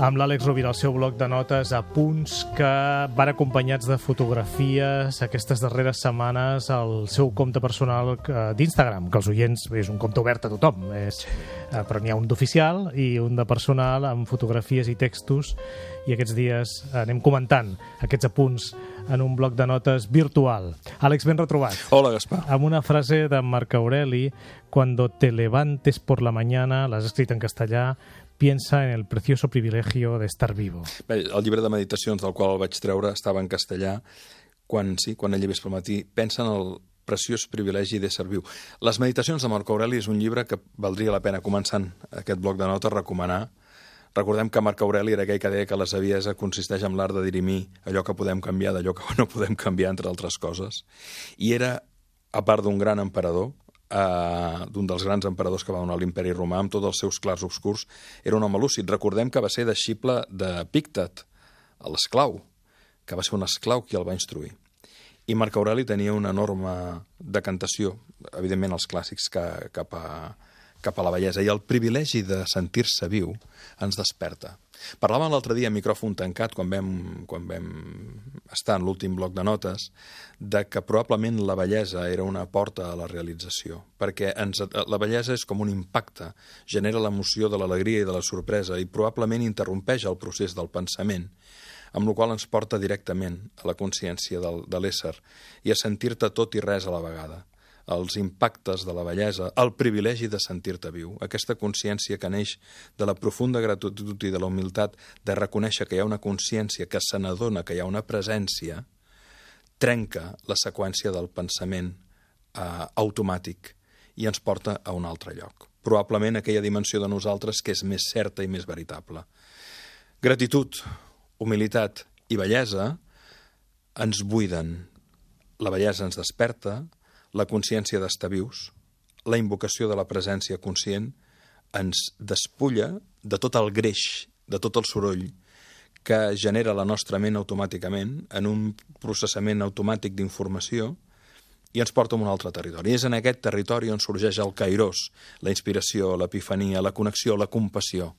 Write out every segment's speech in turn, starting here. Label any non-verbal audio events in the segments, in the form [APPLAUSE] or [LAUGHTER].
amb l'Àlex Rovira al seu bloc de notes a punts que van acompanyats de fotografies aquestes darreres setmanes al seu compte personal d'Instagram, que els oients és un compte obert a tothom, és, eh, però n'hi ha un d'oficial i un de personal amb fotografies i textos i aquests dies anem comentant aquests apunts en un bloc de notes virtual. Àlex, ben retrobat. Hola, Gaspar. Amb una frase de Marc Aureli, cuando te levantes por la mañana, l'has escrit en castellà, piensa en el precioso privilegio de estar vivo. Bé, el llibre de meditacions del qual el vaig treure estava en castellà quan, sí, quan ell lleves pel matí. Pensa en el preciós privilegi de ser viu. Les meditacions de Marc Aureli és un llibre que valdria la pena, començant aquest bloc de notes, recomanar. Recordem que Marc Aureli era aquell que deia que la saviesa consisteix en l'art de dirimir allò que podem canviar d'allò que [LAUGHS] no podem canviar, entre altres coses. I era, a part d'un gran emperador, eh, d'un dels grans emperadors que va donar l'imperi romà, amb tots els seus clars obscurs, era un home lúcid. Recordem que va ser deixible de Pictet, l'esclau, que va ser un esclau qui el va instruir. I Marc Aureli tenia una enorme decantació, evidentment els clàssics, que, cap, a, cap a la bellesa. I el privilegi de sentir-se viu ens desperta. Parlàvem l'altre dia a micròfon tancat, quan vam, quan vam estar en l'últim bloc de notes, de que probablement la bellesa era una porta a la realització, perquè ens, la bellesa és com un impacte, genera l'emoció de l'alegria i de la sorpresa i probablement interrompeix el procés del pensament, amb la qual ens porta directament a la consciència del, de l'ésser i a sentir-te tot i res a la vegada els impactes de la bellesa, el privilegi de sentir-te viu, aquesta consciència que neix de la profunda gratitud i de la humilitat de reconèixer que hi ha una consciència que se n'adona que hi ha una presència, trenca la seqüència del pensament eh, automàtic i ens porta a un altre lloc. Probablement aquella dimensió de nosaltres que és més certa i més veritable. Gratitud, humilitat i bellesa ens buiden. La bellesa ens desperta, la consciència d'estar vius, la invocació de la presència conscient, ens despulla de tot el greix, de tot el soroll que genera la nostra ment automàticament en un processament automàtic d'informació i ens porta a un altre territori. És en aquest territori on sorgeix el cairós, la inspiració, l'epifania, la connexió, la compassió,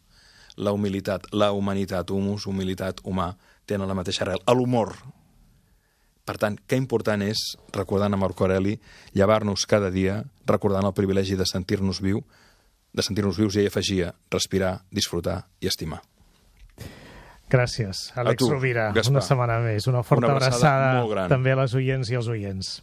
la humilitat, la humanitat, humus, humilitat, humà, tenen la mateixa arrel. L'humor, per tant, que important és, recordant a Marc Aureli, llevar-nos cada dia recordant el privilegi de sentir-nos viu, de sentir-nos vius i ell afegia respirar, disfrutar i estimar. Gràcies, Àlex Rovira. Gaspar. Una setmana més. Una forta Una abraçada abraçada també a les oients i als oients.